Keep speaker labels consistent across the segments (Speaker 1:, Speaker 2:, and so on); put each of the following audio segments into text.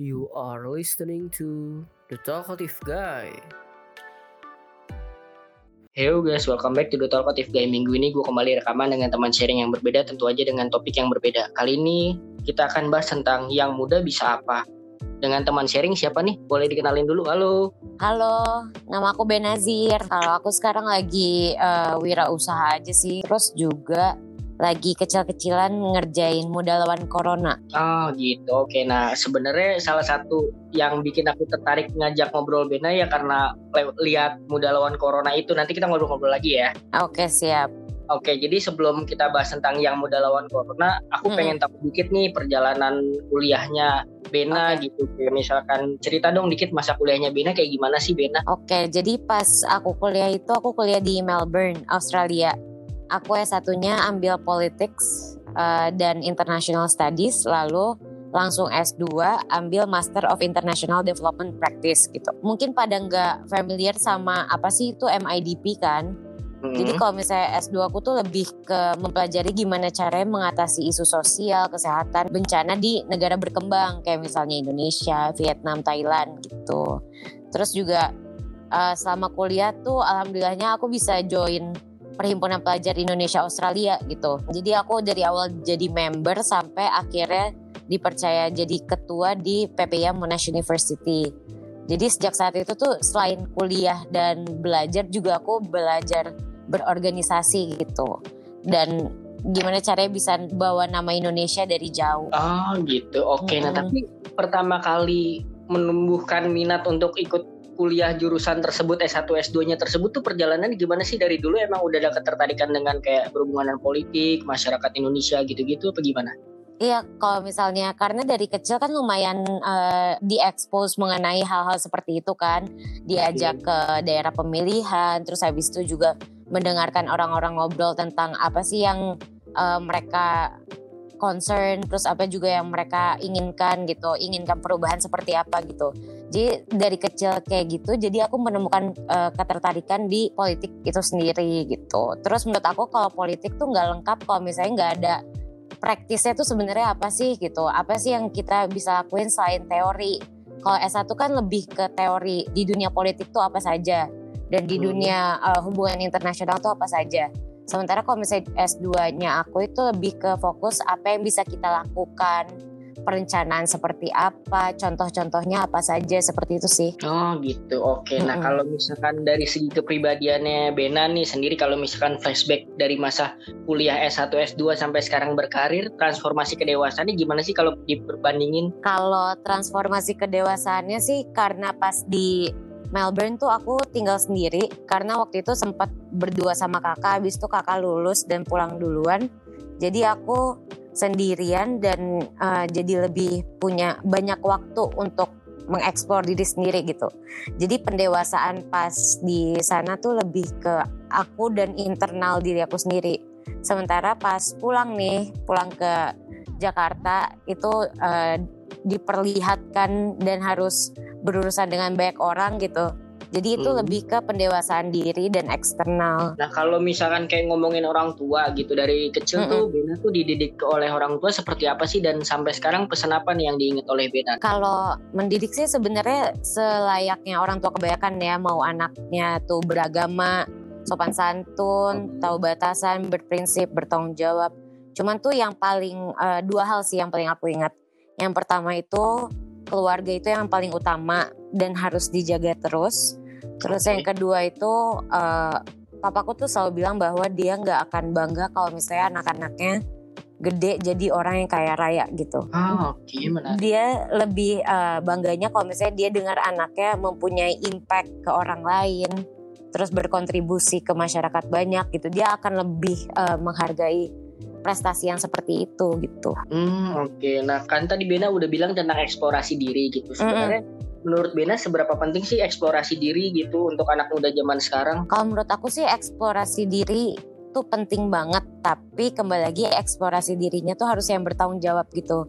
Speaker 1: You are listening to The Talkative Guy.
Speaker 2: Hello guys, welcome back to The Talkative Guy. Minggu ini gue kembali rekaman dengan teman sharing yang berbeda, tentu aja dengan topik yang berbeda. Kali ini kita akan bahas tentang yang muda bisa apa. Dengan teman sharing siapa nih? Boleh dikenalin dulu. Halo.
Speaker 3: Halo, nama aku Benazir. Kalau aku sekarang lagi uh, wirausaha aja sih. Terus juga lagi kecil-kecilan ngerjain muda lawan corona.
Speaker 2: Oh gitu. Oke, nah sebenarnya salah satu yang bikin aku tertarik ngajak ngobrol Bena ya karena lihat muda lawan corona itu. Nanti kita ngobrol-ngobrol lagi ya.
Speaker 3: Oke, siap.
Speaker 2: Oke, jadi sebelum kita bahas tentang yang muda lawan corona, aku hmm. pengen tahu dikit nih perjalanan kuliahnya Bena okay. gitu. Kayak misalkan cerita dong dikit masa kuliahnya Bena kayak gimana sih Bena?
Speaker 3: Oke, jadi pas aku kuliah itu aku kuliah di Melbourne, Australia. Aku s satunya ambil politics uh, dan international studies, lalu langsung S2 ambil Master of International Development Practice gitu. Mungkin pada nggak familiar sama apa sih itu MIDP kan? Hmm. Jadi kalau misalnya S2 aku tuh lebih ke mempelajari gimana caranya mengatasi isu sosial, kesehatan, bencana di negara berkembang kayak misalnya Indonesia, Vietnam, Thailand gitu. Terus juga uh, selama kuliah tuh alhamdulillahnya aku bisa join Perhimpunan Pelajar Indonesia Australia gitu. Jadi aku dari awal jadi member sampai akhirnya dipercaya jadi ketua di PPIA Monash University. Jadi sejak saat itu tuh selain kuliah dan belajar juga aku belajar berorganisasi gitu dan gimana caranya bisa bawa nama Indonesia dari jauh.
Speaker 2: Oh gitu, oke. Okay. Hmm. Nah tapi pertama kali menumbuhkan minat untuk ikut kuliah jurusan tersebut S1 S2-nya tersebut tuh perjalanan gimana sih? Dari dulu emang udah ada ketertarikan dengan kayak berhubungan dengan politik, masyarakat Indonesia gitu-gitu apa gimana?
Speaker 3: Iya, kalau misalnya karena dari kecil kan lumayan uh, diekspos mengenai hal-hal seperti itu kan, diajak ke daerah pemilihan, terus habis itu juga mendengarkan orang-orang ngobrol tentang apa sih yang uh, mereka concern terus apa juga yang mereka inginkan gitu inginkan perubahan seperti apa gitu jadi dari kecil kayak gitu jadi aku menemukan uh, ketertarikan di politik itu sendiri gitu. Terus menurut aku kalau politik tuh nggak lengkap kalau misalnya nggak ada praktisnya tuh sebenarnya apa sih gitu. Apa sih yang kita bisa lakuin selain teori? Kalau S1 kan lebih ke teori di dunia politik tuh apa saja? Dan di hmm. dunia uh, hubungan internasional tuh apa saja. Sementara kalau misalnya S2-nya aku itu lebih ke fokus apa yang bisa kita lakukan, perencanaan seperti apa, contoh-contohnya apa saja seperti itu sih.
Speaker 2: Oh gitu, oke. Mm-hmm. Nah kalau misalkan dari segi kepribadiannya Bena nih sendiri, kalau misalkan flashback dari masa kuliah S1, S2 sampai sekarang berkarir, transformasi kedewasaannya gimana sih kalau diperbandingin?
Speaker 3: Kalau transformasi kedewasaannya sih karena pas di Melbourne tuh aku tinggal sendiri karena waktu itu sempat berdua sama kakak habis itu kakak lulus dan pulang duluan jadi aku sendirian dan uh, jadi lebih punya banyak waktu untuk mengeksplor diri sendiri gitu. Jadi pendewasaan pas di sana tuh lebih ke aku dan internal diri aku sendiri. Sementara pas pulang nih, pulang ke Jakarta itu uh, diperlihatkan dan harus berurusan dengan banyak orang gitu. Jadi itu hmm. lebih ke pendewasaan diri dan eksternal.
Speaker 2: Nah kalau misalkan kayak ngomongin orang tua gitu dari kecil -hmm. tuh Bena tuh dididik oleh orang tua seperti apa sih dan sampai sekarang pesan apa nih yang diingat oleh Bena?
Speaker 3: Kalau mendidik sih sebenarnya selayaknya orang tua kebanyakan ya mau anaknya tuh beragama, sopan santun, tahu batasan, berprinsip, bertanggung jawab. Cuman tuh yang paling uh, dua hal sih yang paling aku ingat. Yang pertama itu keluarga itu yang paling utama dan harus dijaga terus. Terus okay. yang kedua itu uh, papaku tuh selalu bilang bahwa dia nggak akan bangga kalau misalnya anak-anaknya gede jadi orang yang kaya raya gitu.
Speaker 2: Oh, oke, okay,
Speaker 3: Dia lebih uh, bangganya kalau misalnya dia dengar anaknya mempunyai impact ke orang lain, terus berkontribusi ke masyarakat banyak gitu. Dia akan lebih uh, menghargai prestasi yang seperti itu gitu.
Speaker 2: Hmm oke. Okay. Nah kan tadi Bena udah bilang tentang eksplorasi diri gitu. Sebenarnya mm -hmm. Menurut Bena seberapa penting sih eksplorasi diri gitu untuk anak muda zaman sekarang?
Speaker 3: Kalau menurut aku sih eksplorasi diri itu penting banget. Tapi kembali lagi eksplorasi dirinya tuh harus yang bertanggung jawab gitu.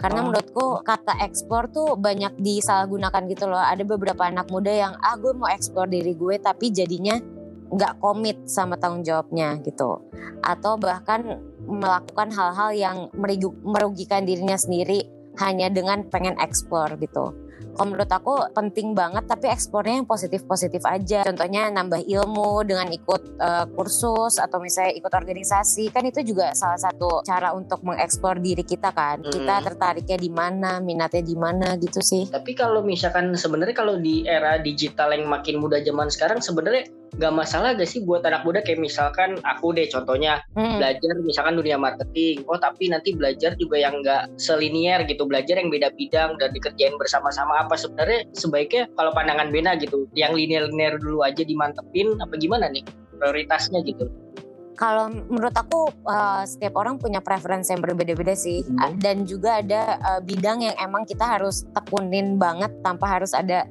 Speaker 3: Karena oh. menurutku kata eksplor tuh banyak disalahgunakan gitu loh. Ada beberapa anak muda yang ah gue mau eksplor diri gue tapi jadinya nggak komit sama tanggung jawabnya gitu atau bahkan melakukan hal-hal yang merugikan dirinya sendiri hanya dengan pengen eksplor gitu kalau menurut aku penting banget tapi ekspornya yang positif-positif aja. Contohnya nambah ilmu dengan ikut uh, kursus atau misalnya ikut organisasi kan itu juga salah satu cara untuk mengeksplor diri kita kan. Hmm. Kita tertariknya di mana, minatnya di mana gitu sih.
Speaker 2: Tapi kalau misalkan sebenarnya kalau di era digital yang makin mudah zaman sekarang sebenarnya nggak masalah gak sih buat anak muda? Kayak misalkan aku deh contohnya hmm. belajar misalkan dunia marketing. Oh tapi nanti belajar juga yang nggak selinier gitu. Belajar yang beda bidang dan dikerjain bersama-sama. Apa sebenarnya sebaiknya kalau pandangan Bena gitu yang linear-linear dulu aja dimantepin apa gimana nih prioritasnya gitu?
Speaker 3: Kalau menurut aku uh, setiap orang punya preferensi yang berbeda-beda sih. Hmm. dan juga ada uh, bidang yang emang kita harus tekunin banget tanpa harus ada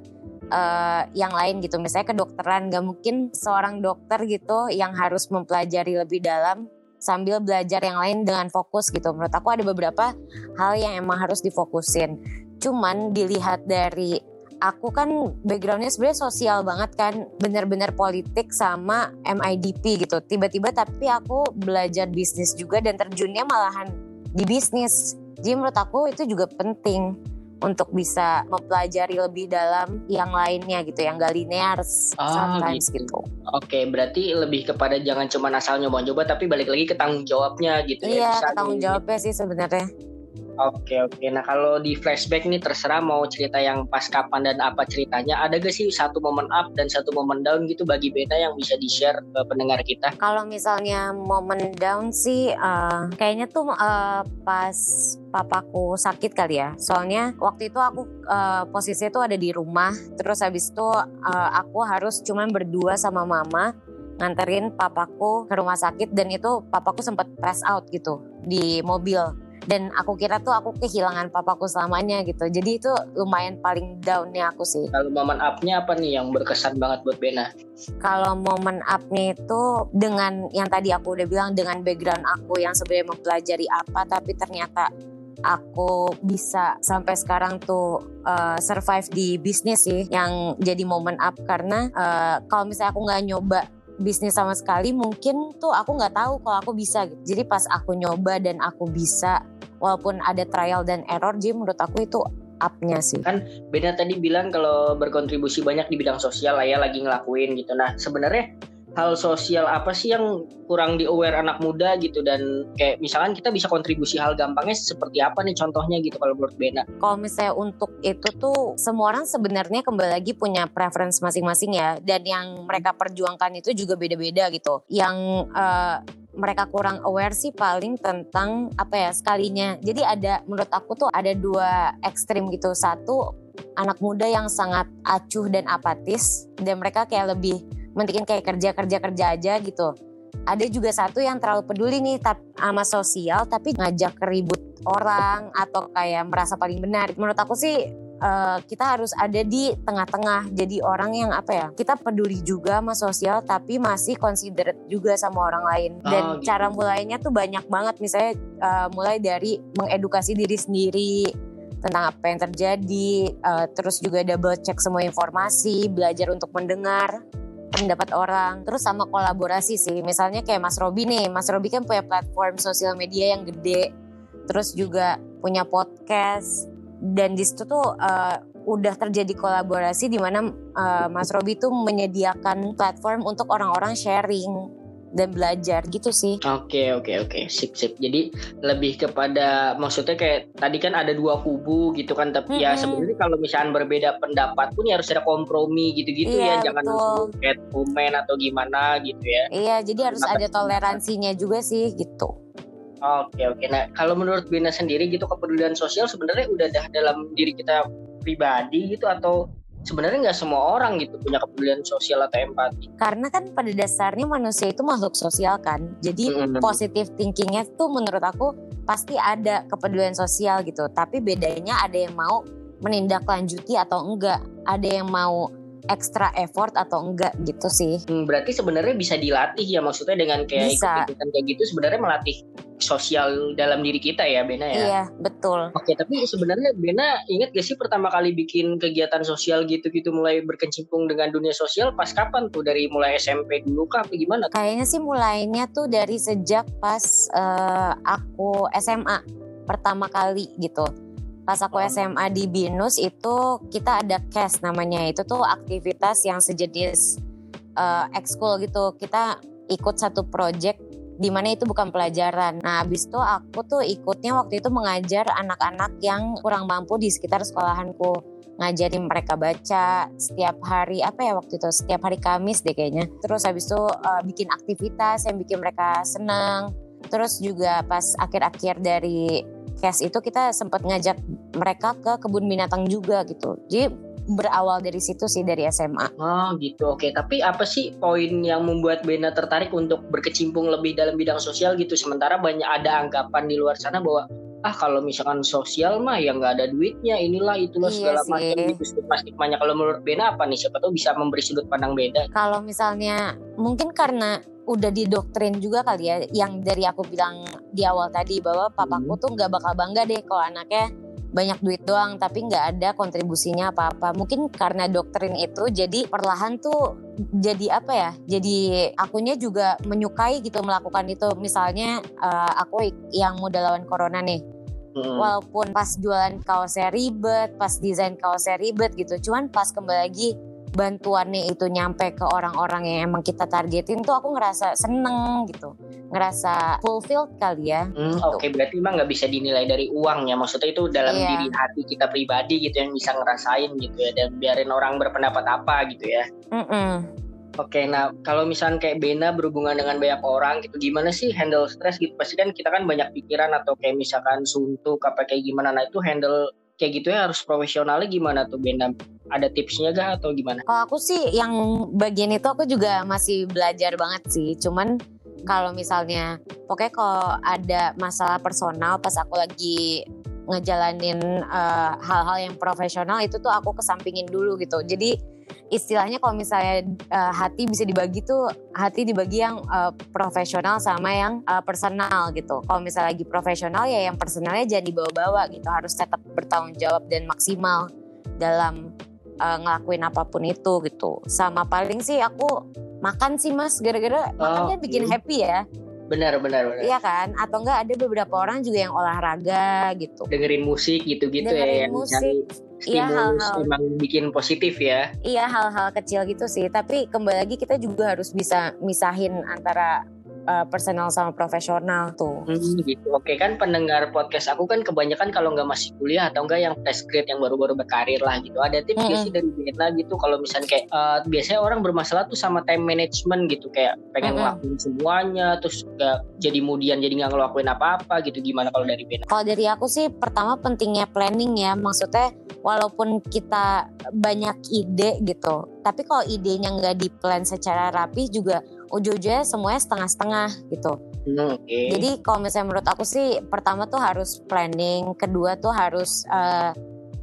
Speaker 3: uh, yang lain gitu. Misalnya kedokteran gak mungkin seorang dokter gitu yang harus mempelajari lebih dalam sambil belajar yang lain dengan fokus gitu. Menurut aku ada beberapa hal yang emang harus difokusin. Cuman dilihat dari aku kan backgroundnya sebenarnya sosial banget kan bener-bener politik sama MIDP gitu. Tiba-tiba tapi aku belajar bisnis juga dan terjunnya malahan di bisnis. Jadi menurut aku itu juga penting untuk bisa mempelajari lebih dalam yang lainnya gitu yang gak linear oh, sometimes gitu. gitu.
Speaker 2: Oke, berarti lebih kepada jangan cuma asal nyoba-nyoba tapi balik lagi ke tanggung jawabnya gitu
Speaker 3: iya, ya. Iya, tanggung jawabnya sih sebenarnya.
Speaker 2: Oke oke. Nah kalau di flashback nih terserah mau cerita yang pas kapan dan apa ceritanya. Ada gak sih satu momen up dan satu momen down gitu bagi Beta yang bisa di share ke pendengar kita?
Speaker 3: Kalau misalnya momen down sih uh, kayaknya tuh uh, pas papaku sakit kali ya. Soalnya waktu itu aku uh, posisinya tuh ada di rumah. Terus habis itu uh, aku harus cuman berdua sama mama nganterin papaku ke rumah sakit dan itu papaku sempat pass out gitu di mobil dan aku kira tuh aku kehilangan papaku selamanya gitu. Jadi itu lumayan paling downnya aku sih.
Speaker 2: Kalau momen upnya apa nih yang berkesan banget buat Bena?
Speaker 3: Kalau momen upnya itu dengan yang tadi aku udah bilang dengan background aku yang sebenarnya mempelajari apa tapi ternyata aku bisa sampai sekarang tuh uh, survive di bisnis sih yang jadi momen up. Karena uh, kalau misalnya aku nggak nyoba bisnis sama sekali mungkin tuh aku nggak tahu kalau aku bisa gitu. Jadi pas aku nyoba dan aku bisa walaupun ada trial dan error jadi menurut aku itu upnya sih.
Speaker 2: Kan beda tadi bilang kalau berkontribusi banyak di bidang sosial lah ya lagi ngelakuin gitu. Nah sebenarnya hal sosial apa sih yang kurang di aware anak muda gitu dan kayak misalkan kita bisa kontribusi hal gampangnya seperti apa nih contohnya gitu kalau menurut Bena?
Speaker 3: Kalau misalnya untuk itu tuh semua orang sebenarnya kembali lagi punya preference masing-masing ya dan yang mereka perjuangkan itu juga beda-beda gitu. Yang uh, mereka kurang aware sih paling tentang apa ya sekalinya. Jadi ada menurut aku tuh ada dua ekstrim gitu. Satu anak muda yang sangat acuh dan apatis dan mereka kayak lebih mendingan kayak kerja kerja kerja aja gitu. Ada juga satu yang terlalu peduli nih sama sosial tapi ngajak ribut orang atau kayak merasa paling benar. Menurut aku sih uh, kita harus ada di tengah-tengah. Jadi orang yang apa ya kita peduli juga sama sosial tapi masih considerate juga sama orang lain. Dan oh, gitu. cara mulainya tuh banyak banget. Misalnya uh, mulai dari mengedukasi diri sendiri tentang apa yang terjadi uh, terus juga double check semua informasi belajar untuk mendengar pendapat orang. Terus sama kolaborasi sih. Misalnya kayak Mas Robi nih. Mas Robi kan punya platform sosial media yang gede. Terus juga punya podcast. Dan di situ tuh uh, udah terjadi kolaborasi di mana uh, Mas Robi tuh menyediakan platform untuk orang-orang sharing dan belajar gitu sih.
Speaker 2: Oke okay, oke okay, oke okay. sip sip. Jadi lebih kepada maksudnya kayak tadi kan ada dua kubu gitu kan tapi mm-hmm. ya sebenarnya kalau misalnya berbeda pendapat pun ya harus ada kompromi gitu-gitu iya, ya jangan kayak komen atau gimana gitu ya.
Speaker 3: Iya jadi harus ada toleransinya juga sih gitu.
Speaker 2: Oke oke. Nah kalau menurut Bina sendiri gitu kepedulian sosial sebenarnya udah dah dalam diri kita pribadi gitu atau sebenarnya nggak semua orang gitu punya kepedulian sosial atau empati.
Speaker 3: Karena kan pada dasarnya manusia itu makhluk sosial kan. Jadi hmm. positive thinkingnya tuh menurut aku pasti ada kepedulian sosial gitu. Tapi bedanya ada yang mau menindaklanjuti atau enggak. Ada yang mau extra effort atau enggak gitu sih.
Speaker 2: Hmm, berarti sebenarnya bisa dilatih ya maksudnya dengan kayak ikut kayak gitu sebenarnya melatih sosial dalam diri kita ya Bena ya.
Speaker 3: Iya, betul.
Speaker 2: Oke, tapi sebenarnya Bena ingat gak sih pertama kali bikin kegiatan sosial gitu-gitu mulai berkecimpung dengan dunia sosial pas kapan tuh dari mulai SMP dulu kah apa gimana?
Speaker 3: Kayaknya sih mulainya tuh dari sejak pas uh, aku SMA pertama kali gitu. Pas aku. SMA di Binus itu kita ada CAS namanya. Itu tuh aktivitas yang sejenis uh, ekskul gitu. Kita ikut satu project di mana itu bukan pelajaran. Nah, habis itu aku tuh ikutnya waktu itu mengajar anak-anak yang kurang mampu di sekitar sekolahanku. Ngajarin mereka baca setiap hari apa ya waktu itu setiap hari Kamis deh kayaknya. Terus habis itu uh, bikin aktivitas yang bikin mereka senang. Terus juga pas akhir-akhir dari case itu kita sempat ngajak mereka ke kebun binatang juga gitu. Jadi berawal dari situ sih dari SMA.
Speaker 2: Oh gitu, oke. Tapi apa sih poin yang membuat Bena tertarik untuk berkecimpung lebih dalam bidang sosial gitu? Sementara banyak ada anggapan di luar sana bahwa ah kalau misalkan sosial mah ya nggak ada duitnya inilah itulah
Speaker 3: Iya
Speaker 2: segala macam gitu stigma stigmanya kalau menurut Bena apa nih siapa tahu bisa memberi sudut pandang beda
Speaker 3: Kalau misalnya mungkin karena udah didoktrin juga kali ya yang dari aku bilang di awal tadi bahwa papaku tuh nggak bakal bangga deh kalau anaknya banyak duit doang tapi nggak ada kontribusinya apa-apa mungkin karena doktrin itu jadi perlahan tuh jadi apa ya jadi akunya juga menyukai gitu melakukan itu misalnya eh, aku yang muda lawan corona nih
Speaker 2: Hmm.
Speaker 3: walaupun pas jualan kaosnya ribet, pas desain kaosnya ribet gitu. Cuman pas kembali lagi bantuannya itu nyampe ke orang-orang yang emang kita targetin tuh aku ngerasa seneng gitu. Ngerasa fulfilled kali ya.
Speaker 2: Hmm,
Speaker 3: gitu.
Speaker 2: Oke, berarti emang nggak bisa dinilai dari uang ya. Maksudnya itu dalam
Speaker 3: Iya.
Speaker 2: diri hati kita pribadi gitu yang bisa ngerasain gitu ya. Dan biarin orang berpendapat apa gitu ya.
Speaker 3: Mm-mm.
Speaker 2: Oke, nah kalau misalnya kayak Bena berhubungan dengan banyak orang gitu, gimana sih handle stres gitu? Pasti kan kita kan banyak pikiran atau kayak misalkan suntuk apa kayak gimana. Nah itu handle kayak gitu ya harus profesionalnya gimana tuh Bena? Ada tipsnya gak atau gimana?
Speaker 3: Kalau aku sih yang bagian itu aku juga masih belajar banget sih. Cuman kalau misalnya pokoknya kalau ada masalah personal pas aku lagi ngejalanin eh, hal-hal yang profesional itu tuh aku kesampingin dulu gitu. Jadi istilahnya kalau misalnya eh, hati bisa dibagi tuh hati dibagi yang eh, profesional sama yang eh, personal gitu. Kalau misalnya lagi profesional ya yang personalnya jangan dibawa-bawa gitu. Harus tetap bertanggung jawab dan maksimal dalam eh, ngelakuin apa pun itu gitu. Sama paling sih aku makan sih mas gara-gara makannya bikin
Speaker 2: iya.
Speaker 3: happy ya.
Speaker 2: Benar, benar, benar.
Speaker 3: Iya kan? Atau enggak ada beberapa orang juga yang olahraga gitu.
Speaker 2: Dengerin musik gitu-gitu ya
Speaker 3: Dengerin
Speaker 2: yang
Speaker 3: Iya,
Speaker 2: stimulus
Speaker 3: hal-hal.
Speaker 2: emang bikin positif ya.
Speaker 3: Iya hal-hal kecil gitu sih. Tapi kembali lagi kita juga harus bisa misahin antara uh, personal sama profesional tuh.
Speaker 2: Hmm, gitu. Oke kan pendengar podcast aku kan kebanyakan kalau nggak masih kuliah atau enggak yang fresh grade yang baru-baru berkarir lah gitu. Ada tips
Speaker 3: Mm-mm.
Speaker 2: sih dari Bena gitu kalau misalnya kayak eh, biasanya orang bermasalah tuh sama time management gitu kayak pengen
Speaker 3: Mm-mm.
Speaker 2: ngelakuin semuanya terus nggak jadi kemudian jadi nggak ngelakuin apa-apa gitu gimana kalau dari Bena?
Speaker 3: Kalau dari aku sih pertama pentingnya planning ya. Maksudnya walaupun kita banyak ide gitu, tapi kalau idenya nggak di plan secara rapi juga ujung-ujungnya semuanya setengah-setengah gitu.
Speaker 2: Hmm, Oke.
Speaker 3: Jadi kalau misalnya menurut aku sih pertama tuh harus planning, kedua tuh harus eh,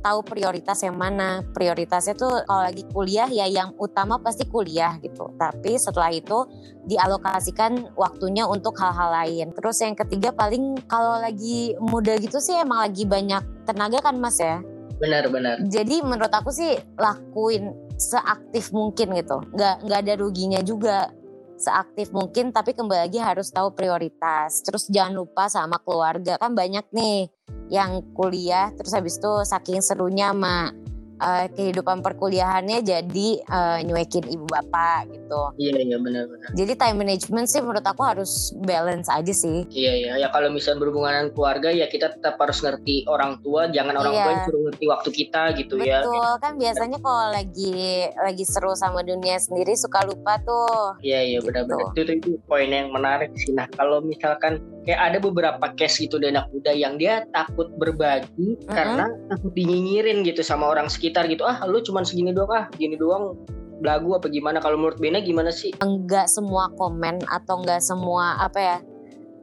Speaker 3: tahu prioritas yang mana. Prioritasnya tuh kalau lagi kuliah ya yang utama pasti kuliah gitu. Tapi setelah itu dialokasikan waktunya untuk hal-hal lain. Terus yang ketiga paling kalau lagi muda gitu sih emang lagi banyak tenaga kan Mas ya.
Speaker 2: Benar-benar.
Speaker 3: Jadi menurut aku sih lakuin seaktif mungkin gitu. Nggak nggak ada ruginya juga seaktif mungkin tapi kembali lagi harus tahu prioritas. Terus jangan lupa sama keluarga kan banyak nih yang kuliah terus habis itu saking serunya sama eh, kehidupan perkuliahannya jadi eh, nyuekin ibu bapak gitu.
Speaker 2: Iya iya benar-benar.
Speaker 3: Jadi time management sih menurut aku harus balance aja sih.
Speaker 2: Iya iya ya kalau misalnya berhubungan dengan keluarga ya kita tetap harus ngerti orang tua jangan orang
Speaker 3: Iya.
Speaker 2: tua yang suruh ngerti waktu kita gitu ya.
Speaker 3: Betul kan biasanya kalau lagi lagi seru sama dunia sendiri suka lupa tuh.
Speaker 2: Iya iya
Speaker 3: Gitu.
Speaker 2: benar-benar itu, itu itu poin yang menarik sih. Nah kalau misalkan kayak ada beberapa case gitu dari anak muda yang dia takut berbagi karena takut dinyinyirin gitu sama orang sekitar gitu. Ah lu cuman segini doang ah gini doang belagu apa gimana? Kalau menurut Bena gimana sih?
Speaker 3: Enggak semua komen atau enggak semua apa ya?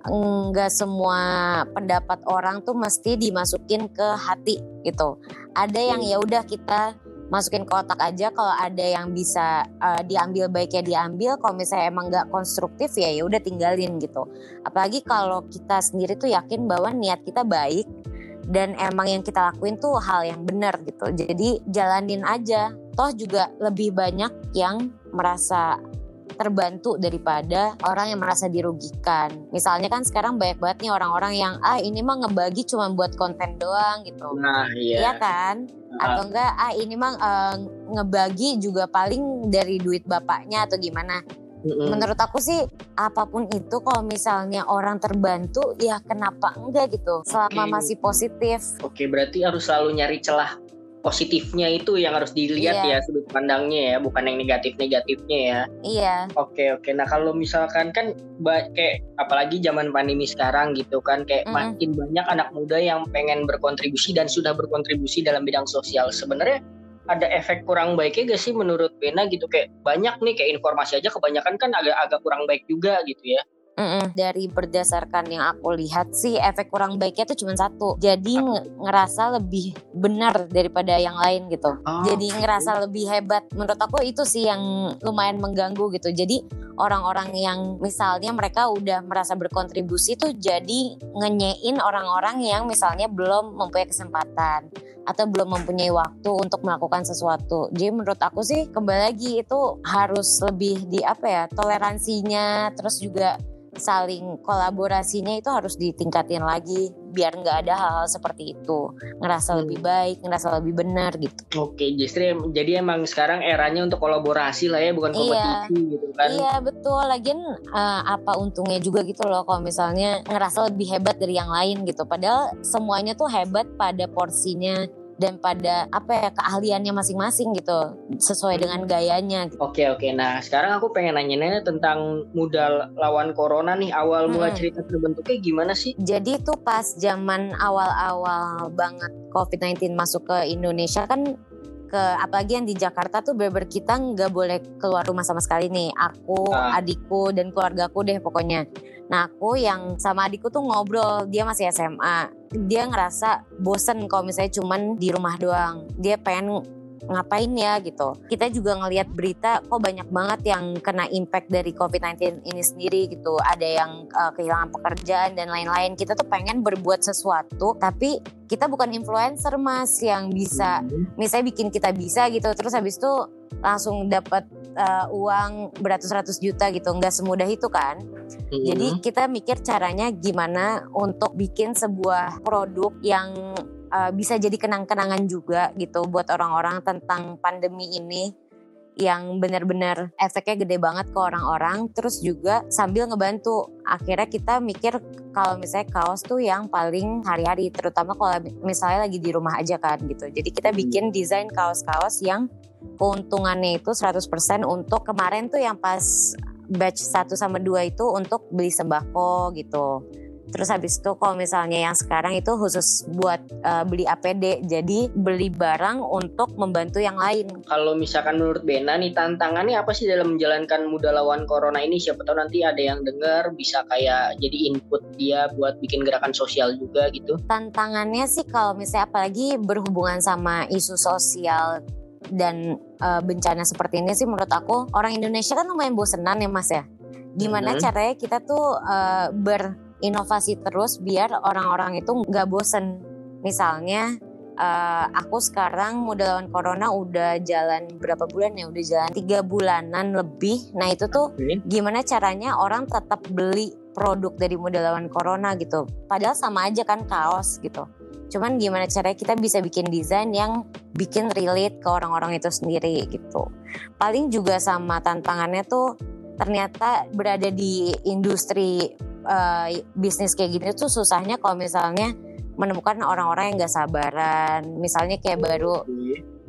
Speaker 3: Enggak semua pendapat orang tuh mesti dimasukin ke hati gitu. Ada yang ya udah kita masukin ke otak aja kalau ada yang bisa uh, diambil baiknya diambil. Kalau misalnya emang nggak konstruktif ya ya udah tinggalin gitu. Apalagi kalau kita sendiri tuh yakin bahwa niat kita baik dan emang yang kita lakuin tuh hal yang benar gitu. Jadi jalanin aja. Toh juga lebih banyak yang merasa terbantu daripada orang yang merasa dirugikan. Misalnya kan sekarang banyak banget nih orang-orang yang ah ini mah ngebagi cuma buat konten doang gitu.
Speaker 2: Nah, iya.
Speaker 3: Iya kan? Atau enggak ah ini mah uh, ngebagi juga paling dari duit bapaknya atau gimana. Mm-hmm. Menurut aku sih apa pun itu kalau misalnya orang terbantu ya kenapa enggak gitu selama okay. masih positif.
Speaker 2: Oke, okay, berarti harus selalu nyari celah positifnya itu yang harus dilihat iya. ya sudut pandangnya ya bukan yang negatif negatifnya ya.
Speaker 3: Iya.
Speaker 2: Oke oke. Nah kalau misalkan kan kayak apalagi zaman pandemi sekarang gitu kan kayak mm. makin banyak anak muda yang pengen berkontribusi dan sudah berkontribusi dalam bidang sosial. Sebenarnya ada efek kurang baiknya gak sih menurut Bena gitu? Kayak banyak nih kayak informasi aja kebanyakan kan agak agak kurang baik juga gitu ya
Speaker 3: Mm-mm. Dari berdasarkan yang aku lihat sih efek kurang baiknya tuh cuma satu. Jadi ngerasa lebih benar daripada yang lain gitu. Oh, Jadi ngerasa lebih hebat. Menurut aku itu sih yang lumayan mengganggu gitu. Jadi orang-orang yang misalnya mereka udah merasa berkontribusi tuh jadi ngenyein orang-orang yang misalnya belum mempunyai kesempatan atau belum mempunyai waktu untuk melakukan sesuatu. Jadi menurut aku sih kembali lagi itu harus lebih di apa ya toleransinya terus juga saling kolaborasinya itu harus ditingkatin lagi biar nggak ada hal-hal seperti itu. Ngerasa hmm. lebih baik ngerasa lebih benar gitu.
Speaker 2: Oke justru jadi emang sekarang eranya untuk kolaborasi lah ya bukan iya. kompetisi iya, gitu kan.
Speaker 3: Iya betul. Lagian uh, apa untungnya juga gitu loh kalau misalnya ngerasa lebih hebat dari yang lain gitu. Padahal semuanya tuh hebat pada porsinya dan pada apa ya keahliannya masing-masing gitu sesuai dengan gayanya.
Speaker 2: Gitu. Oke oke. Nah sekarang aku pengen nanya-nanya tentang muda lawan corona nih awal hmm. mulai cerita terbentuknya gimana sih?
Speaker 3: Jadi tuh pas zaman awal-awal banget COVID-19 masuk ke Indonesia kan ke apalagi yang di Jakarta tuh beber kita nggak boleh keluar rumah sama sekali nih. Aku ah. adikku dan keluargaku deh pokoknya. Nah aku yang sama adikku tuh ngobrol. Dia masih SMA dia ngerasa bosen kalau misalnya cuman di rumah doang. Dia pengen ngapain ya gitu. Kita juga ngelihat berita kok banyak banget yang kena impact dari COVID-19 ini sendiri gitu. Ada yang uh, kehilangan pekerjaan dan lain-lain. Kita tuh pengen berbuat sesuatu tapi kita bukan influencer mas yang bisa hmm. misalnya bikin kita bisa gitu terus habis itu langsung dapat uh, uang beratus-ratus juta gitu nggak semudah itu kan hmm. jadi kita mikir caranya gimana untuk bikin sebuah produk yang uh, bisa jadi kenang-kenangan juga gitu buat orang-orang tentang pandemi ini yang benar-benar efeknya gede banget ke orang-orang. Terus juga sambil ngebantu. Akhirnya kita mikir kalau misalnya kaos tuh yang paling hari-hari terutama kalau misalnya lagi di rumah aja kan gitu. Jadi kita hmm. bikin desain kaos-kaos yang keuntungannya itu 100% untuk kemarin tuh yang pas batch 1 sama 2 itu untuk beli sembako gitu Terus habis itu kalau misalnya yang sekarang itu khusus buat uh, beli APD, jadi beli barang untuk membantu yang lain.
Speaker 2: Kalau misalkan menurut Bena nih tantangannya apa sih dalam menjalankan muda lawan corona ini? Siapa tahu nanti ada yang dengar bisa kayak jadi input dia buat bikin gerakan sosial juga gitu.
Speaker 3: Tantangannya sih kalau misalnya apalagi berhubungan sama isu sosial dan uh, bencana seperti ini sih menurut aku orang Indonesia kan lumayan bosenan ya Mas ya. Gimana hmm. caranya kita tuh uh, ber inovasi terus biar orang-orang itu nggak bosen. Misalnya uh, aku sekarang lawan corona udah jalan berapa bulan ya? Udah jalan tiga bulanan lebih. Nah itu tuh gimana caranya orang tetap beli produk dari muda lawan corona gitu. Padahal sama aja kan kaos gitu. Cuman gimana caranya kita bisa bikin desain yang bikin relate ke orang-orang itu sendiri gitu. Paling juga sama tantangannya tuh ternyata berada di industri uh, bisnis kayak gini tuh susahnya kalau misalnya menemukan orang-orang yang gak sabaran. Misalnya kayak baru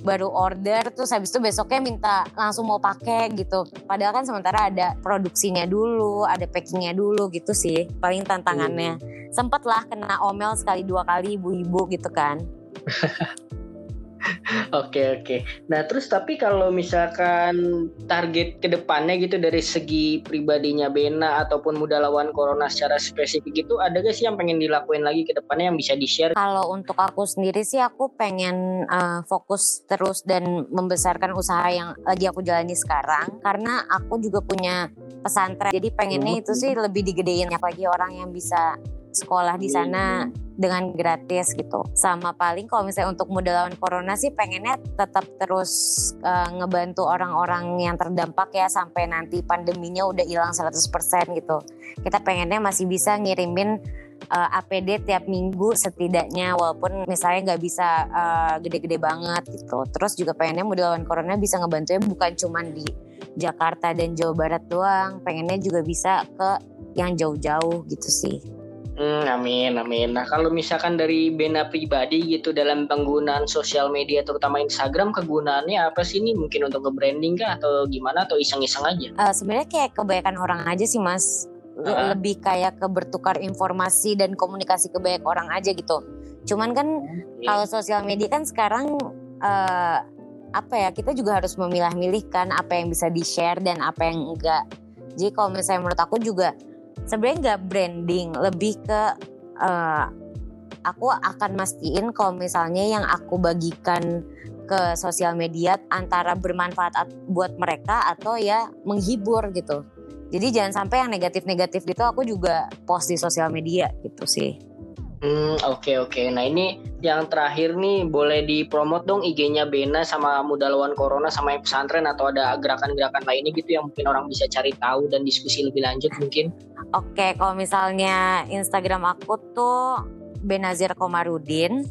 Speaker 3: baru order terus habis itu besoknya minta langsung mau pakai gitu. Padahal kan sementara ada produksinya dulu ada packingnya dulu gitu sih paling tantangannya. Hmm. sempet lah kena omel sekali dua kali ibu-ibu gitu kan
Speaker 2: Oke oke. Nah terus tapi kalau misalkan target ke depannya gitu dari segi pribadinya Bena ataupun muda lawan corona secara spesifik itu ada gak sih yang pengen dilakuin lagi ke depannya yang bisa di share?
Speaker 3: Kalau untuk aku sendiri sih aku pengen uh, fokus terus dan membesarkan usaha yang lagi aku jalani sekarang karena aku juga punya pesantren. Jadi pengennya itu sih lebih digedein lagi orang yang bisa sekolah di sana dengan gratis gitu. Sama paling kalau misalnya untuk muda lawan corona sih pengennya tetap terus uh, ngebantu orang-orang yang terdampak ya sampai nanti pandeminya udah hilang 100% gitu. Kita pengennya masih bisa ngirimin uh, APD tiap minggu setidaknya walaupun misalnya nggak bisa uh, gede-gede banget gitu. Terus juga pengennya muda lawan corona bisa ngebantunya bukan cuma di Jakarta dan Jawa Barat doang, pengennya juga bisa ke yang jauh-jauh gitu sih.
Speaker 2: Hmm, amin, amin. Nah, kalau misalkan dari Bena pribadi gitu dalam penggunaan sosial media terutama Instagram, kegunaannya apa sih ini? Mungkin untuk ke-branding kah atau gimana atau iseng-iseng aja?
Speaker 3: Uh, Sebenarnya kayak kebanyakan orang aja sih, Mas. Uh. Lebih kayak ke bertukar informasi dan komunikasi ke banyak orang aja gitu. Cuman kan okay. kalau sosial media kan sekarang uh, apa ya? Kita juga harus memilah-milih kan apa yang bisa di-share dan apa yang enggak. Jadi kalau misalnya menurut aku juga sebenarnya nggak branding lebih ke uh, aku akan mastiin kalau misalnya yang aku bagikan ke sosial media antara bermanfaat buat mereka atau ya menghibur gitu. Jadi jangan sampai yang negatif-negatif gitu aku juga post di sosial media gitu sih.
Speaker 2: Hmm, oke okay, oke. Okay. Nah, ini yang terakhir nih boleh dipromot dong IG-nya Bena sama Muda Lawan Corona sama yang pesantren atau ada gerakan-gerakan lainnya gitu yang mungkin orang bisa cari tahu dan diskusi lebih lanjut mungkin.
Speaker 3: Oke, kalau misalnya Instagram aku tuh Benazir Komarudin.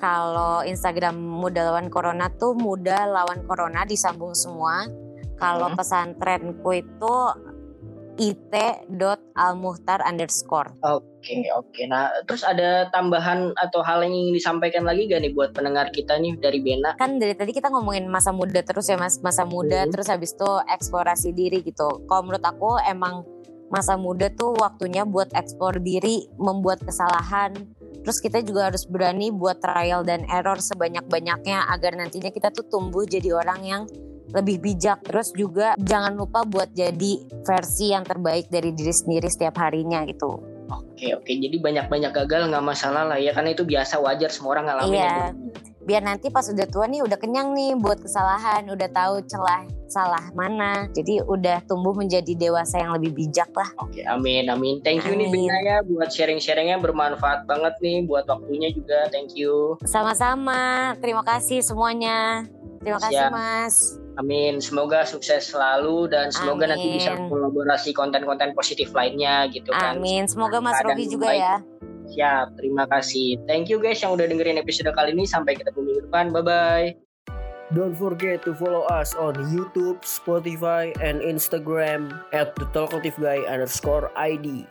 Speaker 3: Kalau Instagram Muda Lawan Corona tuh Muda Lawan Corona disambung semua. Kalau hmm. pesantrenku itu it.almuhtar underscore.
Speaker 2: Oke okay, oke. Okay. Nah terus ada tambahan atau hal yang ingin disampaikan lagi gak nih buat pendengar kita nih dari Bena?
Speaker 3: Kan dari tadi kita ngomongin masa muda terus ya mas, masa muda hmm. terus habis itu eksplorasi diri gitu. Kalau menurut aku emang masa muda tuh waktunya buat eksplor diri, membuat kesalahan. Terus kita juga harus berani buat trial dan error sebanyak-banyaknya agar nantinya kita tuh tumbuh jadi orang yang lebih bijak. Terus juga jangan lupa buat jadi versi yang terbaik dari diri sendiri setiap harinya gitu.
Speaker 2: Oke oke. Jadi banyak-banyak gagal nggak masalah lah ya. Karena itu biasa wajar semua orang ngalamin
Speaker 3: iya. Biar nanti pas udah tua nih udah kenyang nih buat kesalahan udah tahu celah salah mana jadi udah tumbuh menjadi dewasa yang lebih bijak lah
Speaker 2: oke amin amin thank you amin. nih Bina ya buat sharing-sharingnya bermanfaat banget nih buat waktunya juga thank you
Speaker 3: sama-sama terima kasih semuanya terima kasih mas
Speaker 2: Amin. Semoga sukses selalu dan semoga Amin. nanti bisa kolaborasi konten-konten positif lainnya gitu
Speaker 3: kan. Amin. Semoga Mas Robi juga baik. ya.
Speaker 2: Siap. Terima kasih. Thank you guys yang udah dengerin episode kali ini. Sampai ketemu minggu depan. Bye bye.
Speaker 1: Don't forget to follow us on YouTube, Spotify, and Instagram at the Talkative Guy underscore ID.